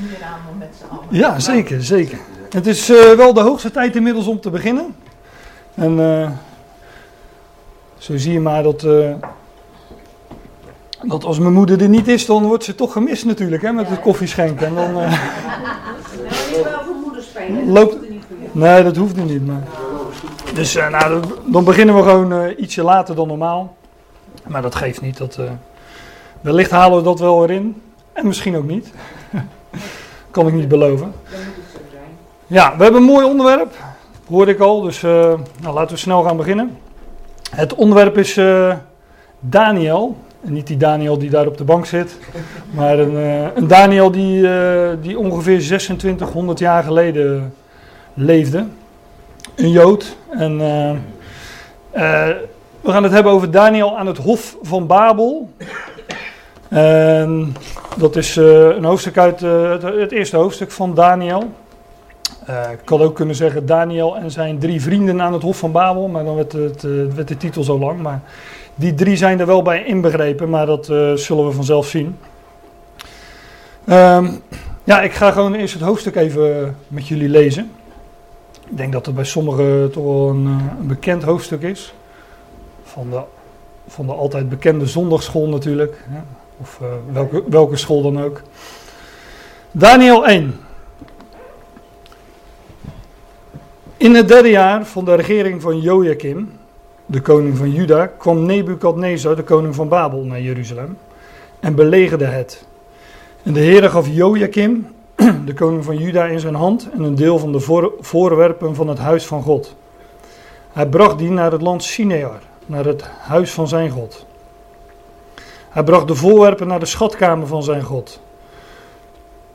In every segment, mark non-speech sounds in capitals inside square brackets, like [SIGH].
meer aan dan met z'n allen. Ja, zeker, zeker. Het is eh, wel de hoogste tijd inmiddels om te beginnen. En eh, zo zie je maar dat, eh, dat als mijn moeder er niet is, dan wordt ze toch gemist natuurlijk, hè, met het koffieschenken. En dan, eh, Nou, ik wel voor moeder spelen. Loopt- nee, dat hoeft nu niet. Maar... Dus eh, nou, dan- dan beginnen we gewoon eh, ietsje later dan normaal. Maar dat geeft niet. Dat, eh, wellicht halen we dat wel erin. En misschien ook niet. Kan ik niet beloven. Ja, we hebben een mooi onderwerp, hoorde ik al, dus eh, nou, laten we snel gaan beginnen. Het onderwerp is eh, Daniel, en niet die Daniel die daar op de bank zit, [LAUGHS] maar een, eh, een Daniel die, die ongeveer 2600 jaar geleden leefde. Een Jood. En we gaan het hebben over Daniel aan het Hof van Babel. En dat is eh, een hoofdstuk uit eh, het, eerste hoofdstuk van Daniel. Eh, ik had ook kunnen zeggen Daniel en zijn drie vrienden aan het Hof van Babel, maar dan werd, het, de titel zo lang. Maar die drie zijn er wel bij inbegrepen, maar dat zullen we vanzelf zien. Ehm, ja, ik ga gewoon eerst het hoofdstuk even met jullie lezen. Ik denk dat het bij sommigen toch wel een, bekend hoofdstuk is. Van de, van de altijd bekende zondagschool natuurlijk. Hè? Of eh, welke, welke school dan ook. Daniel 1. In het derde jaar van de regering van Joachim, de koning van Juda, kwam Nebukadnezar, de koning van Babel, naar Jeruzalem en belegerde het. En de Heere gaf Joachim, [CLEARS THROAT] de koning van Juda, in zijn hand en een deel van de voor- voorwerpen van het huis van God. Hij bracht die naar het land Sinear, naar het huis van zijn God. Hij bracht de voorwerpen naar de schatkamer van zijn God.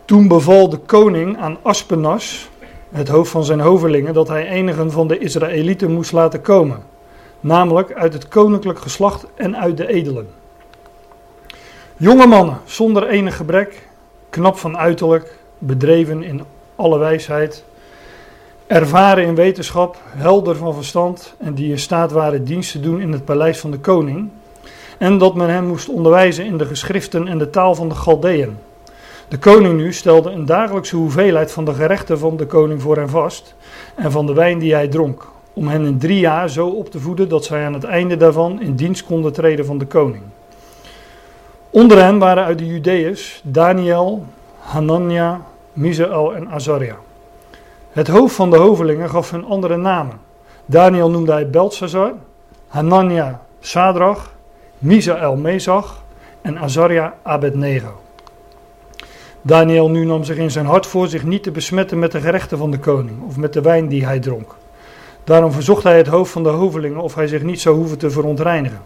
Toen beval de koning aan Aspenas, het hoofd van zijn hovelingen, dat hij enigen van de Israëlieten moest laten komen, namelijk uit het koninklijk geslacht en uit de edelen. Jonge mannen, zonder enig gebrek, knap van uiterlijk, bedreven in alle wijsheid, ervaren in wetenschap, helder van verstand en die in staat waren dienst te doen in het paleis van de koning, en dat men hem moest onderwijzen in de geschriften en de taal van de Galdeën. De koning nu stelde een dagelijkse hoeveelheid van de gerechten van de koning voor hen vast en van de wijn die hij dronk, om hen in drie jaar zo op te voeden dat zij aan het einde daarvan in dienst konden treden van de koning. Onder hen waren uit de Judeërs Daniel, Hanania, Misael en Azaria. Het hoofd van de hovelingen gaf hun andere namen. Daniel noemde hij Belshazzar, Hanania Sadrach, Misael Mesach en Azaria Abednego. Daniel nu nam zich in zijn hart voor zich niet te besmetten met de gerechten van de koning of met de wijn die hij dronk. Daarom verzocht hij het hoofd van de hovelingen of hij zich niet zou hoeven te verontreinigen.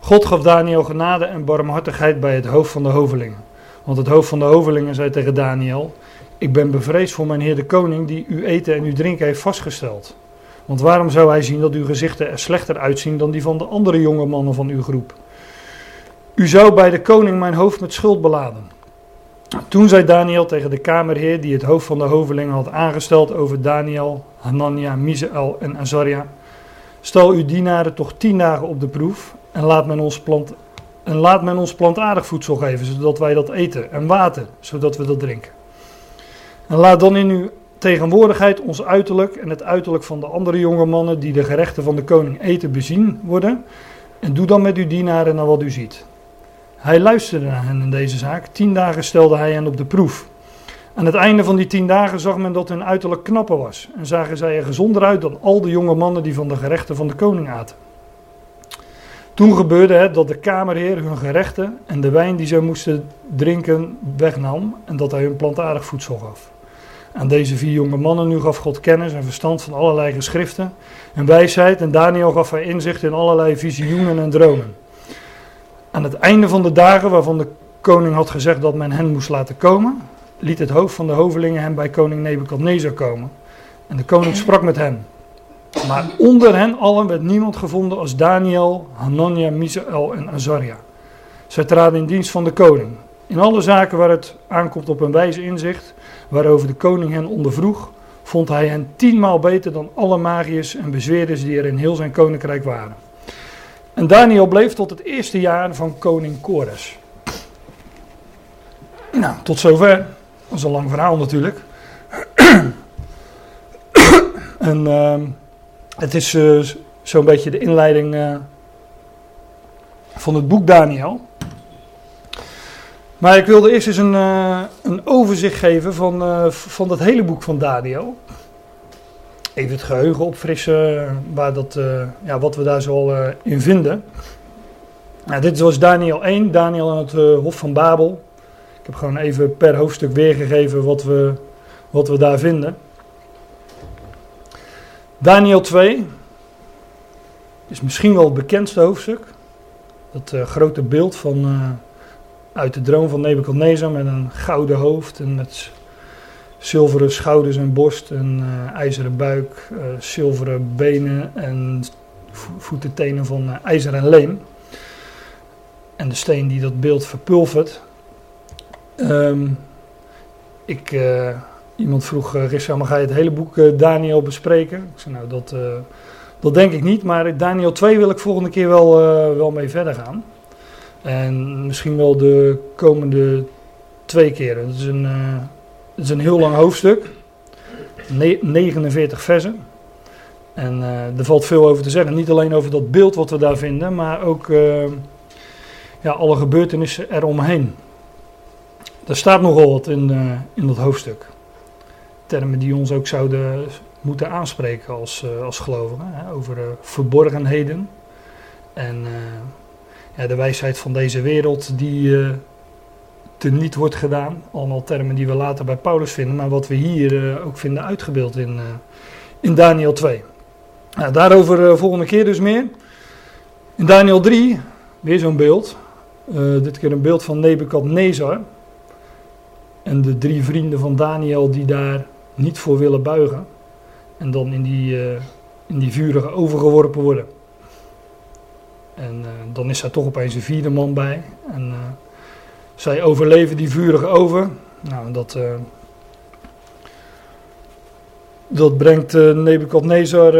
God gaf Daniel genade en barmhartigheid bij het hoofd van de hovelingen. Want het hoofd van de hovelingen zei tegen Daniel: Ik ben bevreesd voor mijn heer de koning die uw eten en uw drinken heeft vastgesteld. Want waarom zou hij zien dat uw gezichten er slechter uitzien dan die van de andere jonge mannen van uw groep? U zou bij de koning mijn hoofd met schuld beladen. Toen zei Daniel tegen de kamerheer die het hoofd van de hovelingen had aangesteld over Daniel, Hanania, Misael en Azaria: Stel uw dienaren toch tien dagen op de proef en laat men ons, plant, en laat men ons plantaardig voedsel geven, zodat wij dat eten, en water, zodat we dat drinken. En laat dan in uw tegenwoordigheid ons uiterlijk en het uiterlijk van de andere jonge mannen die de gerechten van de koning eten bezien worden, en doe dan met uw dienaren naar wat u ziet. Hij luisterde naar hen in deze zaak. Tien dagen stelde hij hen op de proef. Aan het einde van die tien dagen zag men dat hun uiterlijk knapper was. En zagen zij er gezonder uit dan al de jonge mannen die van de gerechten van de koning aten. Toen gebeurde het dat de kamerheer hun gerechten en de wijn die zij moesten drinken wegnam. En dat hij hun plantaardig voedsel gaf. Aan deze vier jonge mannen nu gaf God kennis en verstand van allerlei geschriften en wijsheid. En Daniel gaf hij inzicht in allerlei visioenen en dromen. Aan het einde van de dagen waarvan de koning had gezegd dat men hen moest laten komen, liet het hoofd van de hovelingen hem bij koning Nebukadnezar komen. En de koning sprak met hen. Maar onder hen allen werd niemand gevonden als Daniel, Hanania, Misael en Azaria. Zij traden in dienst van de koning. In alle zaken waar het aankomt op een wijze inzicht, waarover de koning hen ondervroeg, vond hij hen tienmaal beter dan alle magiërs en bezweerders die er in heel zijn koninkrijk waren. En Daniel bleef tot het eerste jaar van koning Kores. Nou, tot zover. Dat is een lang verhaal natuurlijk. [CLEARS THROAT] en ehm, het is uh, zo'n beetje de inleiding uh, van het boek Daniel. Maar ik wilde eerst eens een, uh, een overzicht geven van, van dat hele boek van Daniel. Even het geheugen opfrissen, waar dat, ja, wat we daar zo in vinden. Nou, dit was Daniel 1, Daniel aan het Hof van Babel. Ik heb gewoon even per hoofdstuk weergegeven wat we, wat we daar vinden. Daniel 2 is misschien wel het bekendste hoofdstuk. Dat grote beeld van, uit de droom van Nebuchadnezzar met een gouden hoofd en met zilveren schouders en borst en uh, ijzeren buik, zilveren benen en voeten, tenen van ijzer en leem. En de steen die dat beeld verpulvert. Um, ik, iemand vroeg, uh, maar ga je het hele boek Daniel bespreken? Ik zei, nou, dat, dat denk ik niet, maar Daniel 2 wil ik volgende keer wel, wel mee verder gaan. En misschien wel de komende twee keren. Het is een, het is een heel lang hoofdstuk, ne 49 versen. En er valt veel over te zeggen. Niet alleen over dat beeld wat we daar vinden, maar ook ja, alle gebeurtenissen eromheen. Er staat nogal wat in, in dat hoofdstuk termen die ons ook zouden moeten aanspreken als, als gelovigen. Hè, over verborgenheden en de wijsheid van deze wereld die teniet wordt gedaan. Allemaal termen die we later bij Paulus vinden, maar wat we hier ook vinden uitgebeeld in, in Daniel 2. Nou, daarover volgende keer dus meer. In Daniel 3, weer zo'n beeld. dit keer een beeld van Nebukadnezar. En de drie vrienden van Daniel die daar niet voor willen buigen. En dan in die, uh, in die vurige oven geworpen worden. En uh, dan is daar toch opeens een vierde man bij. En uh, zij overleven die vurige oven. Nou, dat, dat brengt Nebukadnezar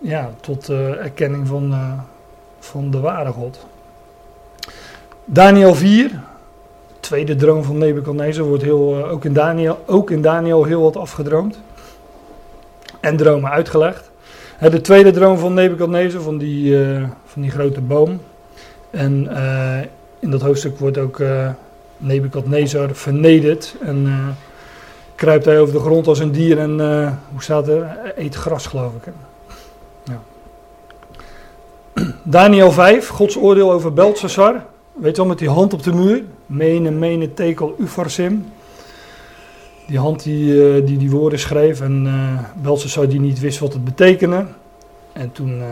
ja, tot erkenning van, van de ware God. Daniel 4, tweede droom van Nebuchadnezzar wordt heel, ook, in ook in Daniel heel wat afgedroomd. En dromen uitgelegd. De tweede droom van Nebuchadnezzar, van die, uh, van die grote boom. En eh, in dat hoofdstuk wordt ook Nebuchadnezzar vernederd. En kruipt hij over de grond als een dier en, hoe staat er? Eet gras, geloof ik. [CLEARS THROAT] Daniel 5, Gods oordeel over Belshazzar. Weet je wel, met die hand op de muur. Mene, mene, tekel, ufarsim. Die hand die, uh, die die woorden schreef. En uh, zou die niet wist wat het betekende. En toen uh,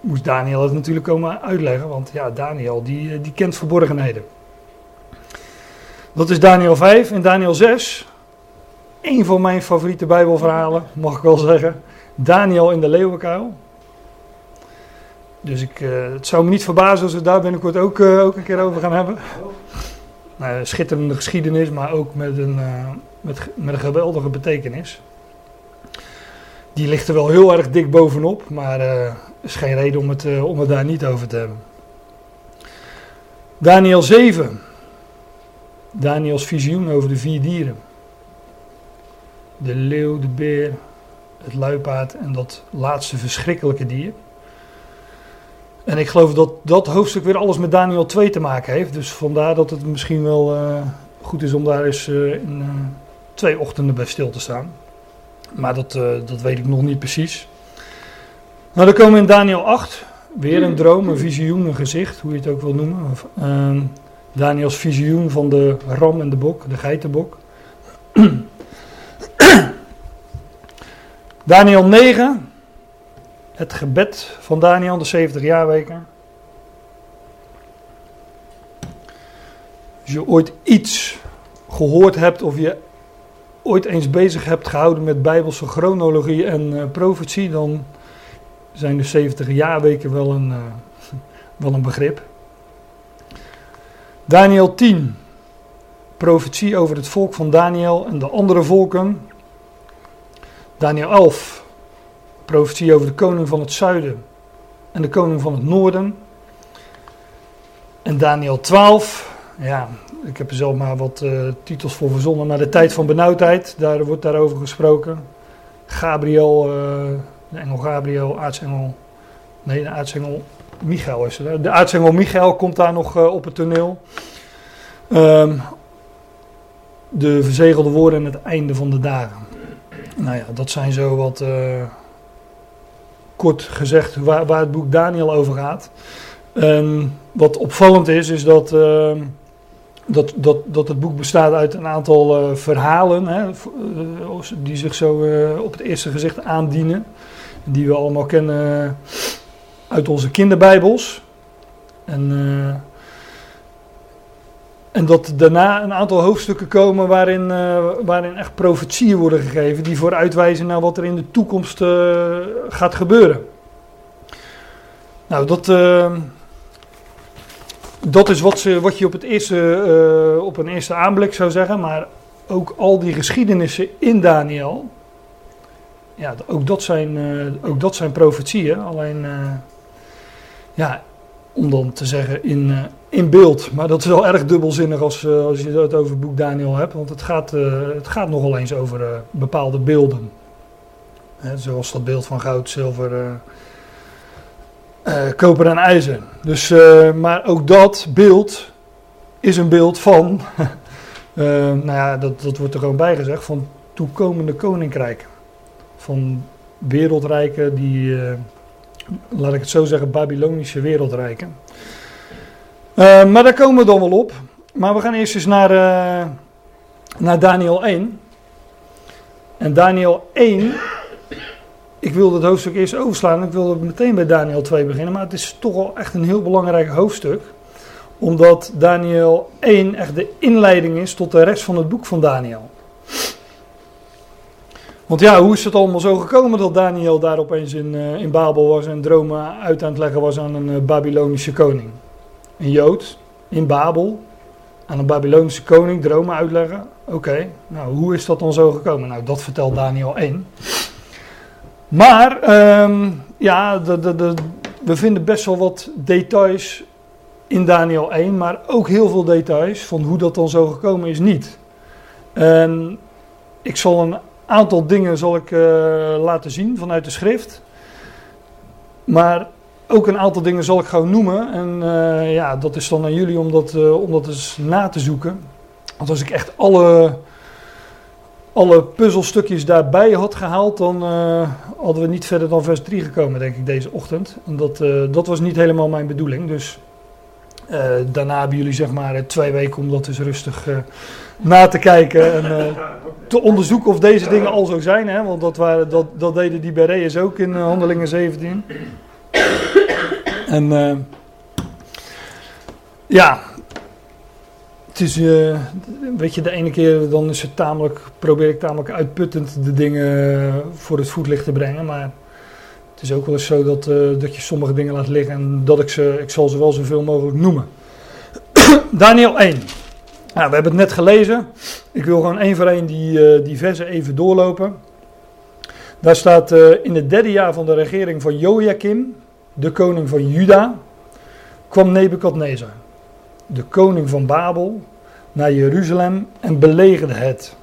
moest Daniel het natuurlijk komen uitleggen. Want ja, Daniel die, die kent verborgenheden. Dat is Daniel 5. En Daniel 6. Een van mijn favoriete bijbelverhalen, mag ik wel zeggen. Daniel in de leeuwenkuil. Dus ik, het zou me niet verbazen als we daar binnenkort ook, ook een keer over gaan hebben. Nou, schitterende geschiedenis, maar ook met een, met, met een geweldige betekenis. Die ligt er wel heel erg dik bovenop, maar er is geen reden om het, om het daar niet over te hebben. Daniel 7. Daniels visioen over de vier dieren. De leeuw, de beer, het luipaard en dat laatste verschrikkelijke dier. En ik geloof dat dat hoofdstuk weer alles met Daniel 2 te maken heeft. Dus vandaar dat het misschien wel uh, goed is om daar eens twee ochtenden bij stil te staan. Maar dat, dat weet ik nog niet precies. Nou, dan komen we in Daniel 8. Weer een droom, een visioen, een gezicht, hoe je het ook wil noemen. Ehm, Daniels visioen van de ram en de bok, de geitenbok. [CLEARS THROAT] Daniel 9, het gebed van Daniel, de 70 jaarweken. Als je ooit iets gehoord hebt of je ooit eens bezig hebt gehouden met bijbelse chronologie en uh, profetie, dan zijn de 70 jaarweken wel een, uh, [LAUGHS] wel een begrip. Daniel 10, profetie over het volk van Daniel en de andere volken. Daniel 11, profetie over de koning van het zuiden en de koning van het noorden. En Daniel 12, ja, ik heb er zelf maar wat eh, titels voor verzonnen. Maar de tijd van benauwdheid, daar wordt daarover gesproken. Gabriel, eh, de engel Gabriel, aartsengel. Nee, de aartsengel Michael is hè. De aartsengel Michael komt daar nog eh, op het toneel. Ehm, de verzegelde woorden en het einde van de dagen. Nou ja, dat zijn zo wat kort gezegd waar, waar het boek Daniel over gaat. En wat opvallend is, is dat, ehm, dat, dat, dat het boek bestaat uit een aantal eh, verhalen hè, eh, die zich zo eh, op het eerste gezicht aandienen. Die we allemaal kennen uit onze kinderbijbels. En, en dat daarna een aantal hoofdstukken komen waarin, waarin echt profetieën worden gegeven. Die vooruitwijzen naar wat er in de toekomst gaat gebeuren. Nou, dat, dat is wat, ze, wat je op, het eerste, eh, op een eerste aanblik zou zeggen. Maar ook al die geschiedenissen in Daniel. Ja, ook dat zijn, eh, ook dat zijn profetieën. Alleen, eh, ja, om dan te zeggen in, in beeld. Maar dat is wel erg dubbelzinnig als, als je het over het boek Daniel hebt. Want het gaat, het gaat nogal eens over bepaalde beelden. Hè, zoals dat beeld van goud, zilver, eh, koper en ijzer. Dus, eh, maar ook dat beeld is een beeld van, [LAUGHS] eh, nou ja, dat, dat wordt er gewoon bij gezegd, van toekomende koninkrijken. Van wereldrijken die, laat ik het zo zeggen, Babylonische wereldrijken. Maar daar komen we dan wel op. Maar we gaan eerst eens naar, naar Daniel 1. En Daniel 1, ik wilde het hoofdstuk eerst overslaan. Ik wilde meteen bij Daniel 2 beginnen. Maar het is toch wel echt een heel belangrijk hoofdstuk. Omdat Daniel 1 echt de inleiding is tot de rest van het boek van Daniel. Want ja, hoe is het allemaal zo gekomen dat Daniel daar opeens in, eh, in Babel was en dromen uit aan het leggen was aan een eh, Babylonische koning? Een Jood in Babel aan een Babylonische koning dromen uitleggen. Oké, nou hoe is dat dan zo gekomen? Nou, dat vertelt Daniel 1. Maar ehm, ja, de, de, de, we vinden best wel wat details in Daniel 1, maar ook heel veel details van hoe dat dan zo gekomen is niet. En ik zal een aantal dingen zal ik, eh, laten zien vanuit de schrift. Maar ook een aantal dingen zal ik gewoon noemen. En eh, ja, dat is dan aan jullie om dat, eh, om dat eens na te zoeken. Want als ik echt alle, alle puzzelstukjes daarbij had gehaald, dan eh, hadden we niet verder dan vers 3 gekomen, denk ik, deze ochtend. En dat, eh, dat was niet helemaal mijn bedoeling. Dus eh, daarna hebben jullie zeg maar twee weken om dat eens rustig na te kijken. En te onderzoeken of deze dingen al zo zijn. Hè? Want dat, waren, dat, dat deden die Bereërs ook in Handelingen 17. En ja, het is, eh, weet je, de ene keer dan is het tamelijk, probeer ik tamelijk uitputtend de dingen voor het voetlicht te brengen. Maar het is ook wel eens zo dat, eh, dat je sommige dingen laat liggen en dat ik ze, ik zal ze wel zoveel mogelijk noemen. [CLEARS THROAT] Daniel 1. Nou, we hebben het net gelezen. Ik wil gewoon één voor één die, versen even doorlopen. Daar staat in het derde jaar van de regering van Joachim, de koning van Juda, kwam Nebukadnezar, de koning van Babel, naar Jeruzalem en belegerde het.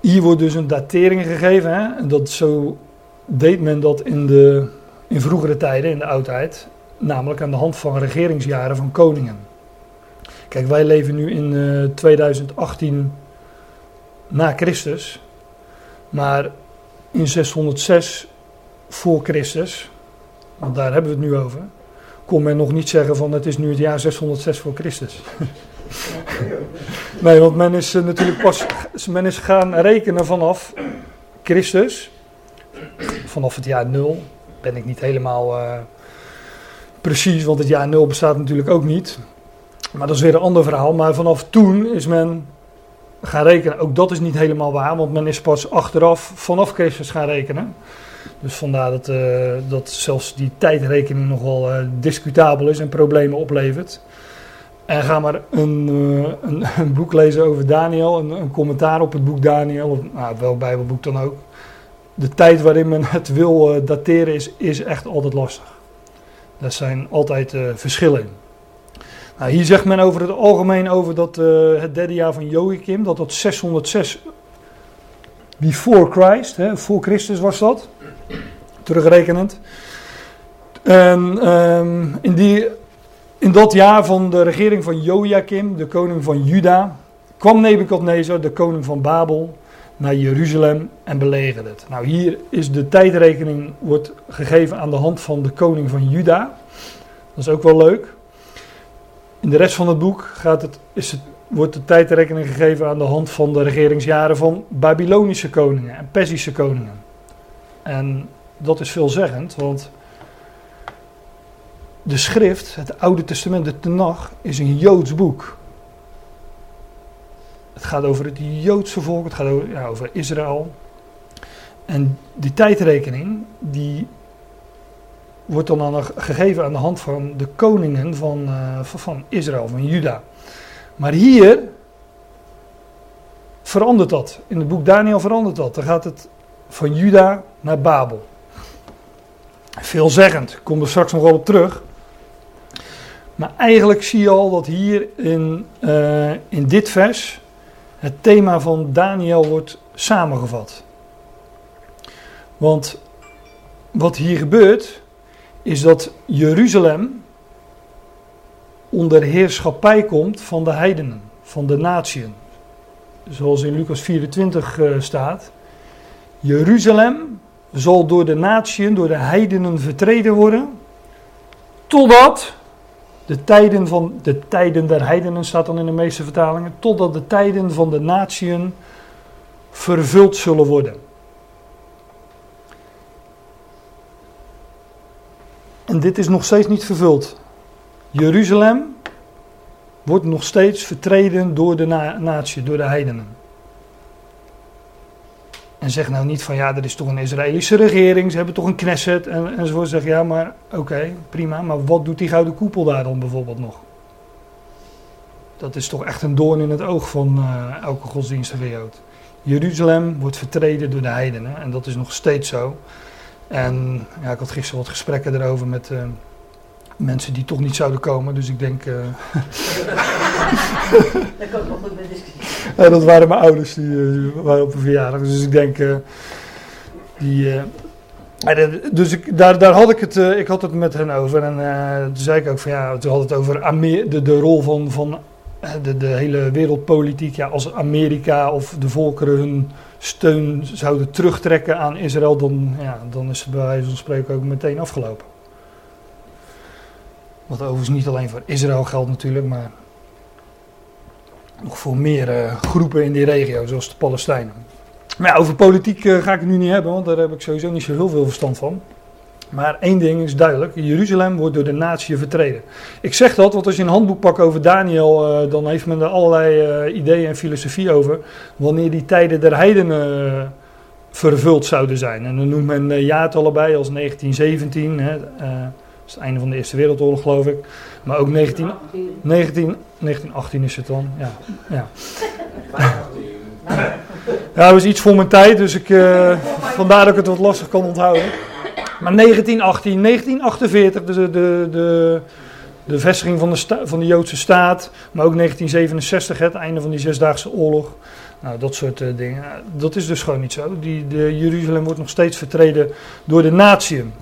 Hier wordt dus een datering gegeven. Hè? Dat zo deed men dat in, de, in vroegere tijden, in de oudheid. Namelijk aan de hand van regeringsjaren van koningen. Kijk, wij leven nu in eh, 2018 na Christus. Maar in 606 voor Christus, want daar hebben we het nu over, kon men nog niet zeggen van het is nu het jaar 606 voor Christus. nee, want men is eh, natuurlijk pas men is gaan rekenen vanaf Christus, vanaf het jaar 0. Ben ik niet helemaal eh, precies, want het jaar 0 bestaat natuurlijk ook niet. Maar dat is weer een ander verhaal. Maar vanaf toen is men gaan rekenen. Ook dat is niet helemaal waar, want men is pas achteraf vanaf Christus gaan rekenen. Dus vandaar dat, eh, dat zelfs die tijdrekening nogal eh discutabel is en problemen oplevert. En ga maar een, eh, een, een boek lezen over Daniel, een, een commentaar op het boek Daniel, of nou, welk Bijbelboek dan ook. De tijd waarin men het wil dateren is, is echt altijd lastig. Daar zijn altijd verschillen in. Nou, hier zegt men over het algemeen over dat het derde jaar van Joachim, dat dat 606 before Christ, hè, voor Christus was dat, terugrekenend. En um, in, die, in dat jaar van de regering van Joachim, de koning van Juda, kwam Nebukadnezar, de koning van Babel, naar Jeruzalem en belegerde het. Nou, hier is de tijdrekening wordt gegeven aan de hand van de koning van Juda. Dat is ook wel leuk. In de rest van het boek gaat het, is het, wordt de tijdrekening gegeven aan de hand van de regeringsjaren van Babylonische koningen en Perzische koningen. En dat is veelzeggend, want de schrift, het Oude Testament, de Tenach, is een Joods boek. Het gaat over het Joodse volk, het gaat over, ja, over Israël. En die tijdrekening, die wordt dan aan, gegeven aan de hand van de koningen van, uh, van Israël, van Juda. Maar hier verandert dat. In het boek Daniel verandert dat. Dan gaat het van Juda naar Babel. Veelzeggend, ik kom er straks nog wel op terug. Maar eigenlijk zie je al dat hier in, uh, in dit vers het thema van Daniel wordt samengevat. Want wat hier gebeurt, is dat Jeruzalem onder heerschappij komt van de heidenen, van de natieën. Zoals in Lucas 24 uh, eh, staat. Jeruzalem zal door de natieën, door de heidenen vertreden worden, totdat de tijden, van, de tijden der heidenen staat dan in de meeste vertalingen, totdat de tijden van de natieën vervuld zullen worden. En dit is nog steeds niet vervuld. Jeruzalem wordt nog steeds vertreden door de na natie, door de heidenen. En zeg nou niet van ja, er is toch een Israëlische regering, ze hebben toch een Knesset en, enzovoort. Zeg ja, maar oké, prima, maar wat doet die gouden koepel daar dan bijvoorbeeld nog? Dat is toch echt een doorn in het oog van uh, elke godsdienstige Jood. Jeruzalem wordt vertreden door de heidenen en dat is nog steeds zo. En ja, ik had gisteren wat gesprekken erover met uh, mensen die toch niet zouden komen, dus ik denk. [LAUGHS] Uh, dat kan nog goed met discussie. Ja, dat waren mijn ouders, die uh, waren op een verjaardag, dus ik denk. die. dus ik, daar, daar had ik het, ik had het met hen over en toen zei ik ook van ja, toen had het over Amer de, de rol van, van de, de hele wereldpolitiek. Ja, als Amerika of de volkeren hun steun zouden terugtrekken aan Israël, dan, ja, dan is het bij wijze van spreken ook meteen afgelopen. Wat overigens niet alleen voor Israël geldt natuurlijk, maar nog voor meer uh, groepen in die regio, zoals de Palestijnen. Maar over politiek uh, ga ik het nu niet hebben, want daar heb ik sowieso niet zo heel veel verstand van. Maar één ding is duidelijk: Jeruzalem wordt door de natie vertreden. Ik zeg dat, want als je een handboek pakt over Daniel, uh, dan heeft men er allerlei ideeën en filosofie over. Wanneer die tijden der heidenen vervuld zouden zijn. En dan noemt men jaartallen bij als 1917. Hè, dat is het einde van de Eerste Wereldoorlog, geloof ik. Maar ook 19, 19, 1918 is het dan. Ja. ja. [LAUGHS] Ja, dat was iets voor mijn tijd, dus ik, vandaar dat ik het wat lastig kan onthouden. Maar 1918, 1948, de, de, de, de vestiging van de, van de Joodse staat. Maar ook 1967, het einde van die Zesdaagse Oorlog. Nou, dat soort uh, dingen. Dat is dus gewoon niet zo. Die, de Jeruzalem wordt nog steeds vertreden door de natieën.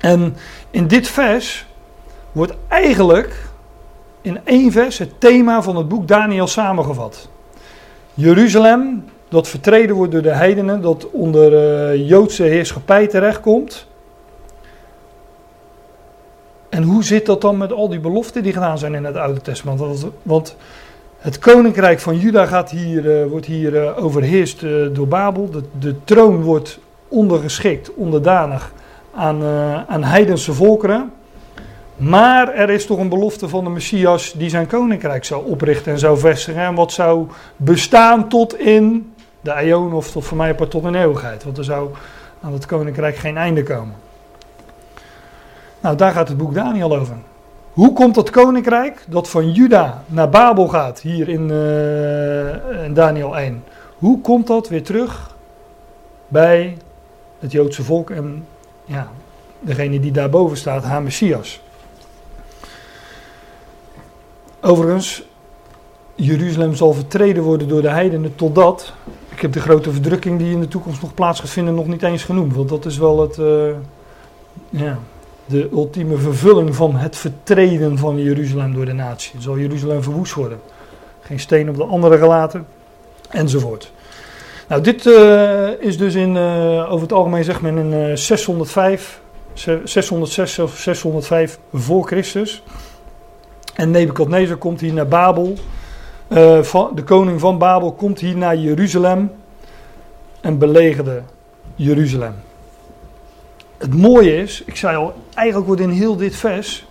En in dit vers wordt eigenlijk in één vers het thema van het boek Daniel samengevat. Jeruzalem, dat vertreden wordt door de heidenen, dat onder uh, Joodse heerschappij terechtkomt. En hoe zit dat dan met al die beloften die gedaan zijn in het Oude Testament? Want het koninkrijk van Juda gaat hier, uh, wordt hier uh, overheerst door Babel. De, de, troon wordt ondergeschikt, onderdanig aan, aan heidense volkeren. Maar er is toch een belofte van de Messias die zijn koninkrijk zou oprichten en zou vestigen. En wat zou bestaan tot in de eeuwen of tot voor mij tot in eeuwigheid. Want er zou aan het koninkrijk geen einde komen. Nou, daar gaat het boek Daniel over. Hoe komt dat koninkrijk dat van Juda naar Babel gaat, hier in, in Daniel 1? Hoe komt dat weer terug bij het Joodse volk en ja, degene die daarboven staat, haar? Overigens, Jeruzalem zal vertreden worden door de heidenen totdat. Ik heb de grote verdrukking die in de toekomst nog plaats gaat vinden nog niet eens genoemd. Want dat is wel het, eh, ja, de ultieme vervulling van het vertreden van Jeruzalem door de natie. Zal Jeruzalem verwoest worden. Geen steen op de andere gelaten, enzovoort. Nou, dit uh, is dus in, uh, over het algemeen zeg men in uh, 605, 606 of 605 voor Christus. En Nebukadnezar komt hier naar Babel. Van, de koning van Babel komt hier naar Jeruzalem en belegerde Jeruzalem. Het mooie is, ik zei al, eigenlijk wordt in heel dit vers,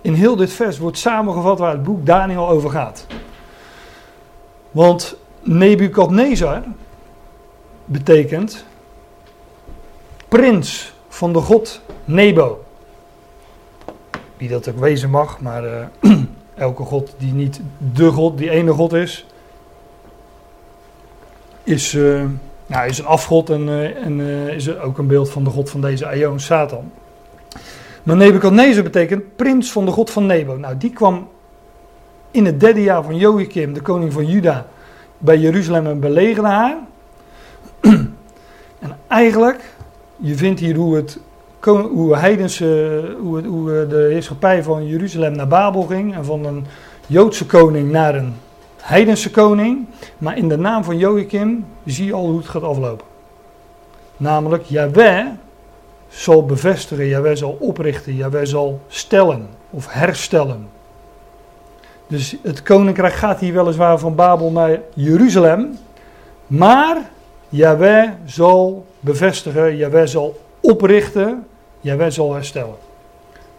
in heel dit vers wordt samengevat waar het boek Daniel over gaat. Want Nebukadnezar betekent prins van de god Nebo. Wie dat ook wezen mag, maar uh, [CLEARS THROAT] elke god die niet de god, die ene god is, is, uh, nou, is een afgod en, uh, en is ook een beeld van de god van deze Aion, Satan. Maar Nebuchadnezzar betekent prins van de god van Nebo. Nou, die kwam in het derde jaar van Joachim, de koning van Juda, bij Jeruzalem en belegerde haar. En eigenlijk, je vindt hier hoe, het, hoe, heidense, hoe, het, hoe de heerschappij van Jeruzalem naar Babel ging. En van een Joodse koning naar een heidense koning. Maar in de naam van Joachim zie je al hoe het gaat aflopen. Namelijk, Yahweh zal bevestigen, Yahweh zal oprichten, Yahweh zal stellen of herstellen. Dus het koninkrijk gaat hier weliswaar van Babel naar Jeruzalem. Maar Yahweh zal bevestigen, Yahweh zal oprichten, Yahweh zal herstellen.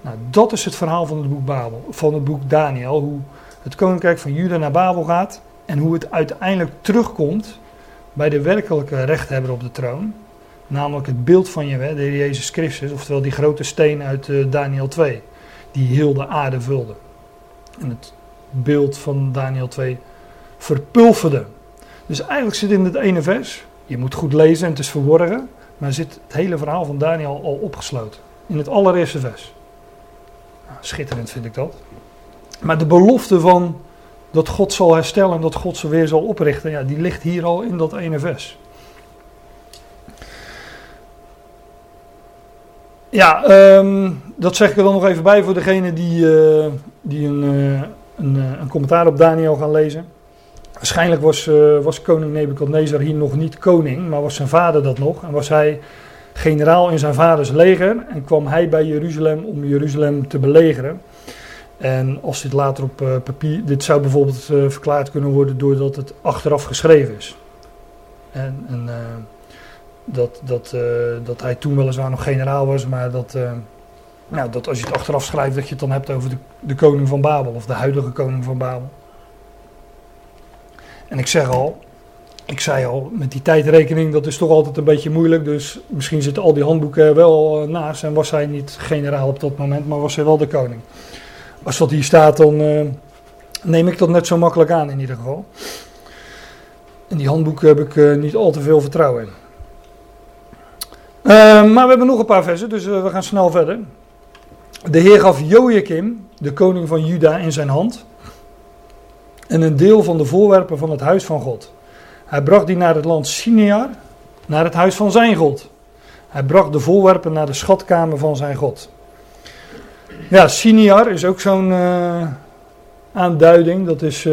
Nou, dat is het verhaal van het boek Babel, van het boek Daniel. Hoe het koninkrijk van Juda naar Babel gaat en hoe het uiteindelijk terugkomt bij de werkelijke rechthebber op de troon. Namelijk het beeld van Yahweh, de Jezus Christus, oftewel die grote steen uit uh, Daniel 2, die heel de aarde vulde. En het beeld van Daniel 2 verpulverde. Dus eigenlijk zit in het ene vers, je moet goed lezen en het is verworgen, maar zit het hele verhaal van Daniel al opgesloten. In het allereerste vers. Nou, schitterend vind ik dat. Maar de belofte van dat God zal herstellen en dat God ze weer zal oprichten, ja, die ligt hier al in dat ene vers. Ja, um, dat zeg ik er dan nog even bij voor degene die, uh, die een, uh, een, uh, een, commentaar op Daniel gaan lezen. Waarschijnlijk was, was koning Nebukadnezar hier nog niet koning, maar was zijn vader dat nog. En was hij generaal in zijn vaders leger en kwam hij bij Jeruzalem om Jeruzalem te belegeren. En als dit later op papier, dit zou bijvoorbeeld verklaard kunnen worden doordat het achteraf geschreven is. En, dat, dat, dat hij toen weliswaar nog generaal was, maar dat, nou, dat als je het achteraf schrijft, dat je het dan hebt over de, de koning van Babel, of de huidige koning van Babel. En ik zeg al, ik zei al, met die tijdrekening, dat is toch altijd een beetje moeilijk. Dus misschien zitten al die handboeken wel uh, naast en was hij niet generaal op dat moment, maar was hij wel de koning. Als dat hier staat, dan neem ik dat net zo makkelijk aan in ieder geval. En die handboeken heb ik niet al te veel vertrouwen in. Maar we hebben nog een paar versen, dus we gaan snel verder. De Heer gaf Joachim, de koning van Juda, in zijn hand. En een deel van de voorwerpen van het huis van God. Hij bracht die naar het land Sinear, naar het huis van zijn God. Hij bracht de voorwerpen naar de schatkamer van zijn God. Ja, Sinear is ook zo'n uh, aanduiding. Dat is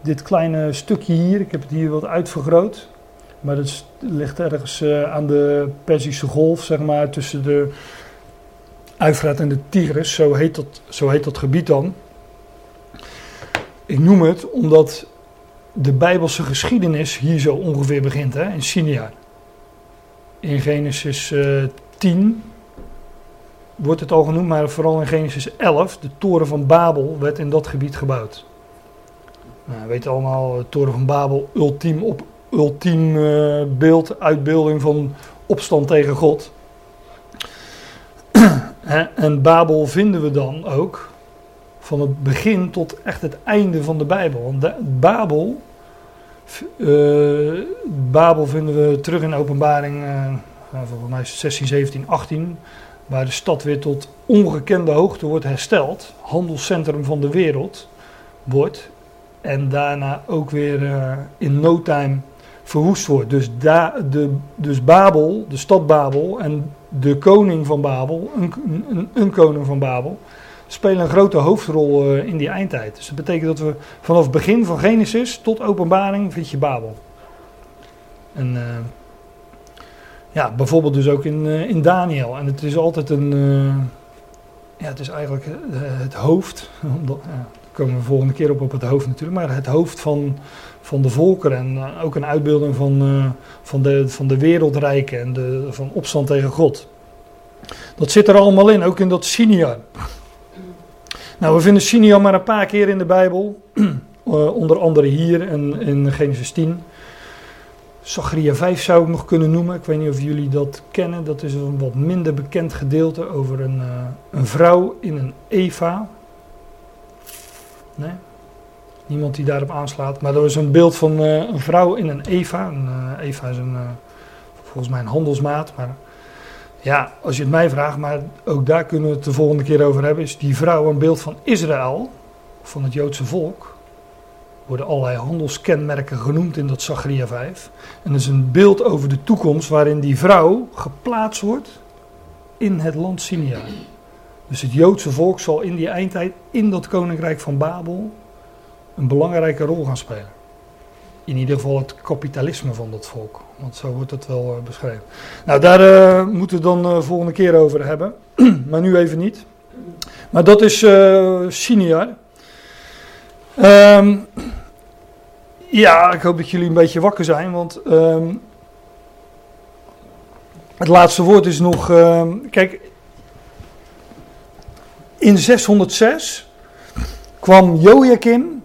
dit kleine stukje hier. Ik heb het hier wat uitvergroot. Maar het ligt ergens uh, aan de Perzische Golf, zeg maar, tussen de Uifraat en de Tigris. Zo heet, dat, zo heet dat gebied dan. Ik noem het omdat de Bijbelse geschiedenis hier zo ongeveer begint, hè, in Sinai. In Genesis uh, eh, 10 wordt het al genoemd, maar vooral in Genesis 11, de toren van Babel werd in dat gebied gebouwd. Nou, we weten allemaal, de toren van Babel, ultiem op, ultiem uh, beeld, uitbeelding van opstand tegen God. [CLEARS THROAT] en Babel vinden we dan ook van het begin tot echt het einde van de Bijbel. Want Babel, uh, Babel vinden we terug in openbaring, uh, volgens mij 16, 17, 18, waar de stad weer tot ongekende hoogte wordt hersteld. Handelscentrum van de wereld. wordt. En daarna ook weer eh, in no time verwoest wordt. Dus, de, dus Babel, de stad Babel en de koning van Babel, een, een koning van Babel, spelen een grote hoofdrol eh, in die eindtijd. Dus dat betekent dat we vanaf het begin van Genesis tot openbaring vind je Babel. En uh, ja, bijvoorbeeld dus ook in, uh, in Daniel. En het is altijd een, ja, het is eigenlijk het hoofd, [LAUGHS] ja, daar komen we de volgende keer op op het hoofd natuurlijk, maar het hoofd van, van de volkeren en ook een uitbeelding van, van, de, van de wereldrijken en de, van opstand tegen God. Dat zit er allemaal in, ook in dat Siniar. Nou, we vinden Simeon maar een paar keer in de Bijbel. Uh, [CLEARS THROAT] onder andere hier in, in Genesis 10. Zachariah 5 zou ik nog kunnen noemen. Ik weet niet of jullie dat kennen. Dat is een wat minder bekend gedeelte over een, uh, een vrouw in een Eva. Nee? Niemand die daarop aanslaat. Maar er is een beeld van uh, een vrouw in een Eva. Een, Eva is een, volgens mij een handelsmaat. Maar ja, als je het mij vraagt, maar ook daar kunnen we het de volgende keer over hebben, is die vrouw een beeld van Israël, van het Joodse volk. Worden allerlei handelskenmerken genoemd in dat Zachariah 5. En dat is een beeld over de toekomst waarin die vrouw geplaatst wordt in het land Sinia. Dus het Joodse volk zal in die eindtijd in dat koninkrijk van Babel een belangrijke rol gaan spelen in ieder geval het kapitalisme van dat volk. Want zo wordt het wel uh, beschreven. Nou, daar uh, moeten we dan uh, volgende keer over hebben. [CLEARS THROAT] maar nu even niet. Maar dat is uh, Siniar. Um, ja, ik hoop dat jullie een beetje wakker zijn. Want um, het laatste woord is nog. Um, kijk, in 606 kwam Joachim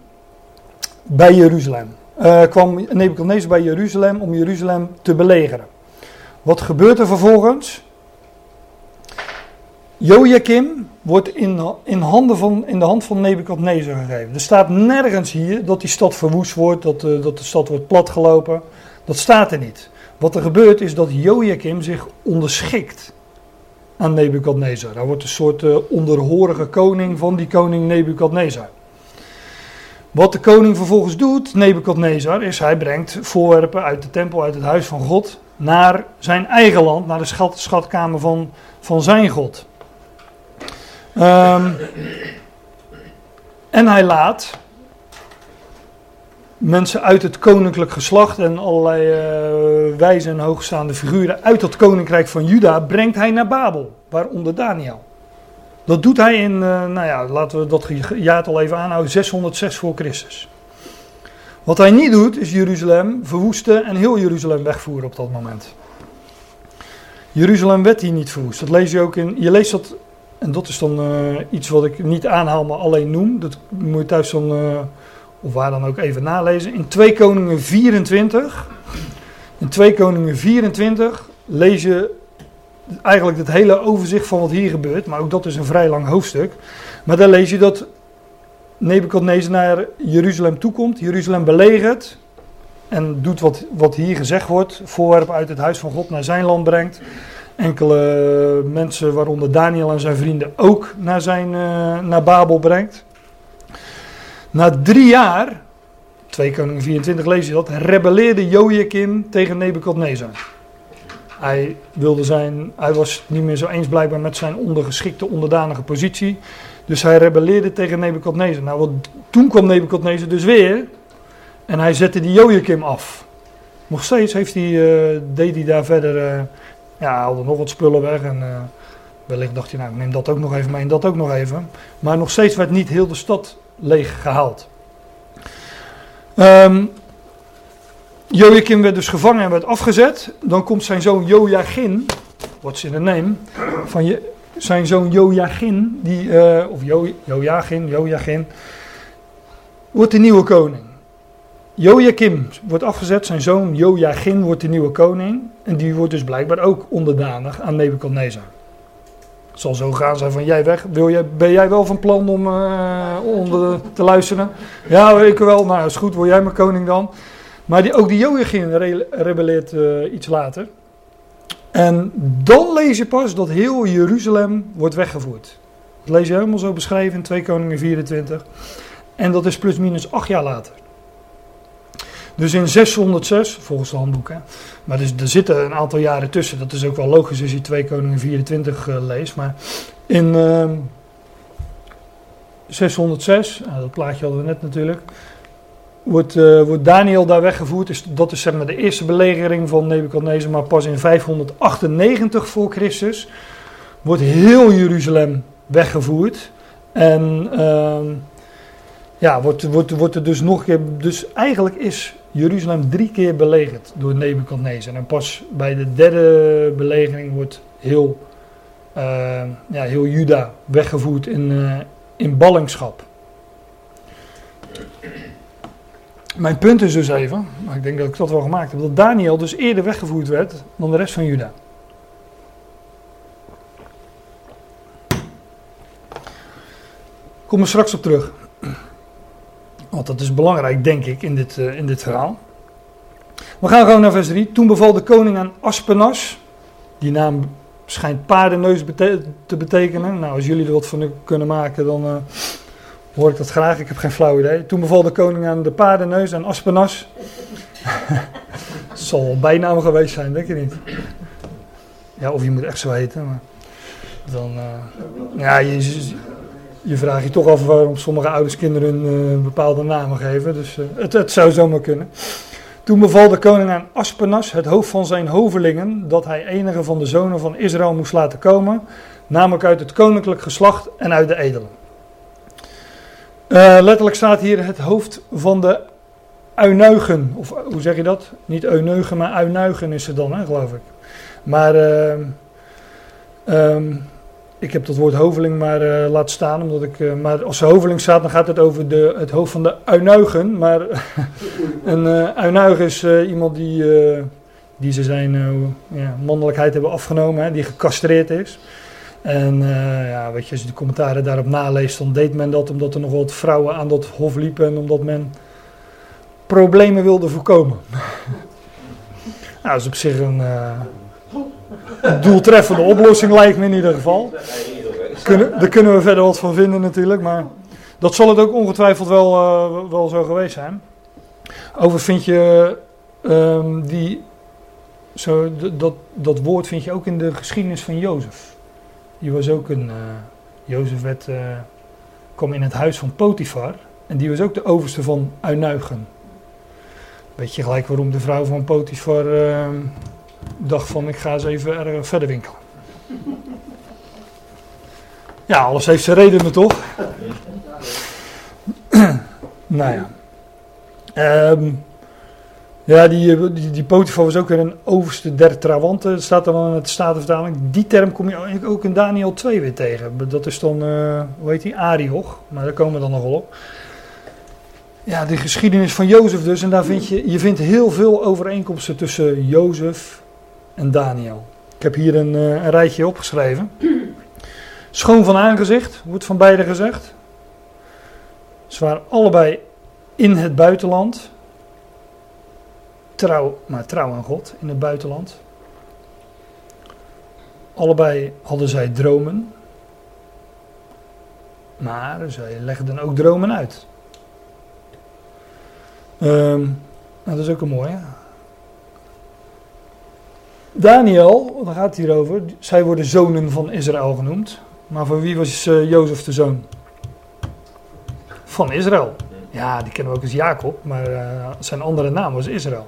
bij Jeruzalem uh, kwam Nebuchadnezzar bij Jeruzalem om Jeruzalem te belegeren. Wat gebeurt er vervolgens? Joachim wordt in, in, handen van, in de hand van Nebuchadnezzar gegeven. Er staat nergens hier dat die stad verwoest wordt, dat, uh, dat de stad wordt platgelopen. Dat staat er niet. Wat er gebeurt is dat Joachim zich onderschikt aan Nebuchadnezzar. Hij wordt een soort uh, onderhorige koning van die koning Nebuchadnezzar. Wat de koning vervolgens doet, Nebukadnezar, is hij brengt voorwerpen uit de tempel, uit het huis van God, naar zijn eigen land, naar de schat, schatkamer van, van zijn God. Um, en hij laat mensen uit het koninklijk geslacht en allerlei uh, wijze en hoogstaande figuren uit dat koninkrijk van Juda brengt hij naar Babel, waaronder Daniel. Dat doet hij in, uh, nou ja, laten we dat jaartal even aanhouden, 606 voor Christus. Wat hij niet doet, is Jeruzalem verwoesten en heel Jeruzalem wegvoeren op dat moment. Jeruzalem werd hier niet verwoest. Dat lees je ook in, je leest dat, en dat is dan uh, iets wat ik niet aanhaal, maar alleen noem. Dat moet je thuis dan, uh, of waar dan ook even nalezen. In 2 Koningen 24, in 2 Koningen 24 lees je eigenlijk het hele overzicht van wat hier gebeurt, maar ook dat is een vrij lang hoofdstuk. Maar dan lees je dat Nebuchadnezzar naar Jeruzalem toekomt, Jeruzalem belegert en doet wat, wat hier gezegd wordt, voorwerpen uit het huis van God naar zijn land brengt. Enkele mensen, waaronder Daniel en zijn vrienden, ook naar, zijn, uh, naar Babel brengt. Na drie jaar, 2 Koningen 24 lees je dat, rebelleerde Joachim tegen Nebuchadnezzar. Hij, wilde zijn, hij was niet meer zo eens blijkbaar met zijn ondergeschikte, onderdanige positie. Dus hij rebelleerde tegen Nebukadnezar. Nou, wat, toen kwam Nebukadnezar dus weer. En hij zette die Joachim af. Nog steeds heeft hij, uh, deed hij daar verder. Uh, ja, haalde nog wat spullen weg. En uh, wellicht dacht hij, nou, neem dat ook nog even mee en dat ook nog even. Maar nog steeds werd niet heel de stad leeg gehaald. Um, Joachim werd dus gevangen en werd afgezet. Dan komt zijn zoon Joachim, what's in the name, van je, zijn zoon Joachim, die, uh, of jo, Joachim, Joachim, wordt de nieuwe koning. Joachim wordt afgezet, zijn zoon Joachim wordt de nieuwe koning. En die wordt dus blijkbaar ook onderdanig aan Nebuchadnezzar. Het zal zo gaan zijn van jij weg. Wil jij, ben jij wel van plan om uh, onder te luisteren? Ja, ik wel. Nou, is goed. Wil jij mijn koning dan? Maar die, ook die re rebelleert uh, iets later. En dan lees je pas dat heel Jeruzalem wordt weggevoerd. Dat lees je helemaal zo beschreven in 2 Koningen 24. En dat is plusminus acht jaar later. Dus in 606, volgens het handboek, maar dus, er zitten een aantal jaren tussen. Dat is ook wel logisch als je 2 Koningen 24 uh, leest. Maar in uh, 606, nou, dat plaatje hadden we net natuurlijk, wordt, uh, wordt Daniel daar weggevoerd. Dus dat is zeg maar de eerste belegering van Nebuchadnezzar. Maar pas in 598 voor Christus wordt heel Jeruzalem weggevoerd. En ehm, ja, wordt, wordt, wordt er dus nog een keer. Dus eigenlijk is Jeruzalem drie keer belegerd door Nebuchadnezzar. En pas bij de derde belegering wordt heel, uh, ja, heel Juda weggevoerd in, uh, in ballingschap. Mijn punt is dus even, maar ik denk dat ik dat wel gemaakt heb, dat Daniel dus eerder weggevoerd werd dan de rest van Juda. Kom er straks op terug. Want dat is belangrijk, denk ik, in dit, uh, in dit verhaal. We gaan gewoon naar vers 3. Toen beval de koning aan Aspenas. Die naam schijnt paardenneus te betekenen. Nou, als jullie er wat van kunnen maken, dan uh, hoor ik dat graag. Ik heb geen flauw idee. Toen beval de koning aan de paardenneus en Aspenas. [LAUGHS] Zal bijnaam geweest zijn, denk je niet? Ja, of je moet echt zo heten. Maar dan, uh, ja, je, je vraagt je toch af waarom sommige ouders kinderen uh, bepaalde namen geven. Dus uh, het, het, zou zomaar kunnen. Toen beval de koning aan Aspenas, het hoofd van zijn hovelingen, dat hij enige van de zonen van Israël moest laten komen, namelijk uit het koninklijk geslacht en uit de edelen. Uh, letterlijk staat hier het hoofd van de Uinuigen, of hoe zeg je dat? Niet Eunuigen, maar Uinuigen is het dan, hè, geloof ik. Maar um, ik heb dat woord hoveling maar uh, laten staan, omdat ik, maar als hoveling staat, dan gaat het over de, het hoofd van de uinuigen. Maar [LAUGHS] een uinuig is iemand die, die ze zijn ja, mannelijkheid hebben afgenomen, die gecastreerd is. En ja, weet je, als je de commentaren daarop naleest, dan deed men dat omdat er nog wat vrouwen aan dat hof liepen en omdat men problemen wilde voorkomen. [LAUGHS] nou, dat is op zich een doeltreffende oplossing lijkt me in ieder geval. Kunnen, daar kunnen we verder wat van vinden natuurlijk, maar dat zal het ook ongetwijfeld wel, uh, wel zo geweest zijn. Over vind je um, die, zo, dat, dat woord vind je ook in de geschiedenis van Jozef. Die was ook een, uh, Jozef werd, uh, kwam in het huis van Potifar en die was ook de overste van Uinuigen. Weet je gelijk waarom de vrouw van Potifar ehm, dacht van ik ga eens even er verder winkelen. [LAUGHS] Ja, alles heeft zijn redenen toch? [CLEARS THROAT] nou ja. Um, ja, die, die, die Potifar was ook weer een overste der Trawanten. Dat staat dan in het Statenvertaling. Die term kom je ook in Daniel 2 weer tegen. Dat is dan, uh, hoe heet die, Arioch. Maar daar komen we dan nog wel op. Ja, de geschiedenis van Jozef dus. En daar vind je, je vindt heel veel overeenkomsten tussen Jozef en Daniel. Ik heb hier een, uh, een rijtje opgeschreven. Schoon van aangezicht, wordt van beide gezegd. Ze waren allebei in het buitenland. Trouw, maar trouw aan God in het buitenland. Allebei hadden zij dromen. Maar zij legden ook dromen uit. Um, nou, dat is ook een mooie. Daniel, daar gaat het hier over. Zij worden zonen van Israël genoemd. Maar van wie was uh, Jozef de zoon? Van Israël. Ja, die kennen we ook als Jacob, maar uh, zijn andere naam was Israël.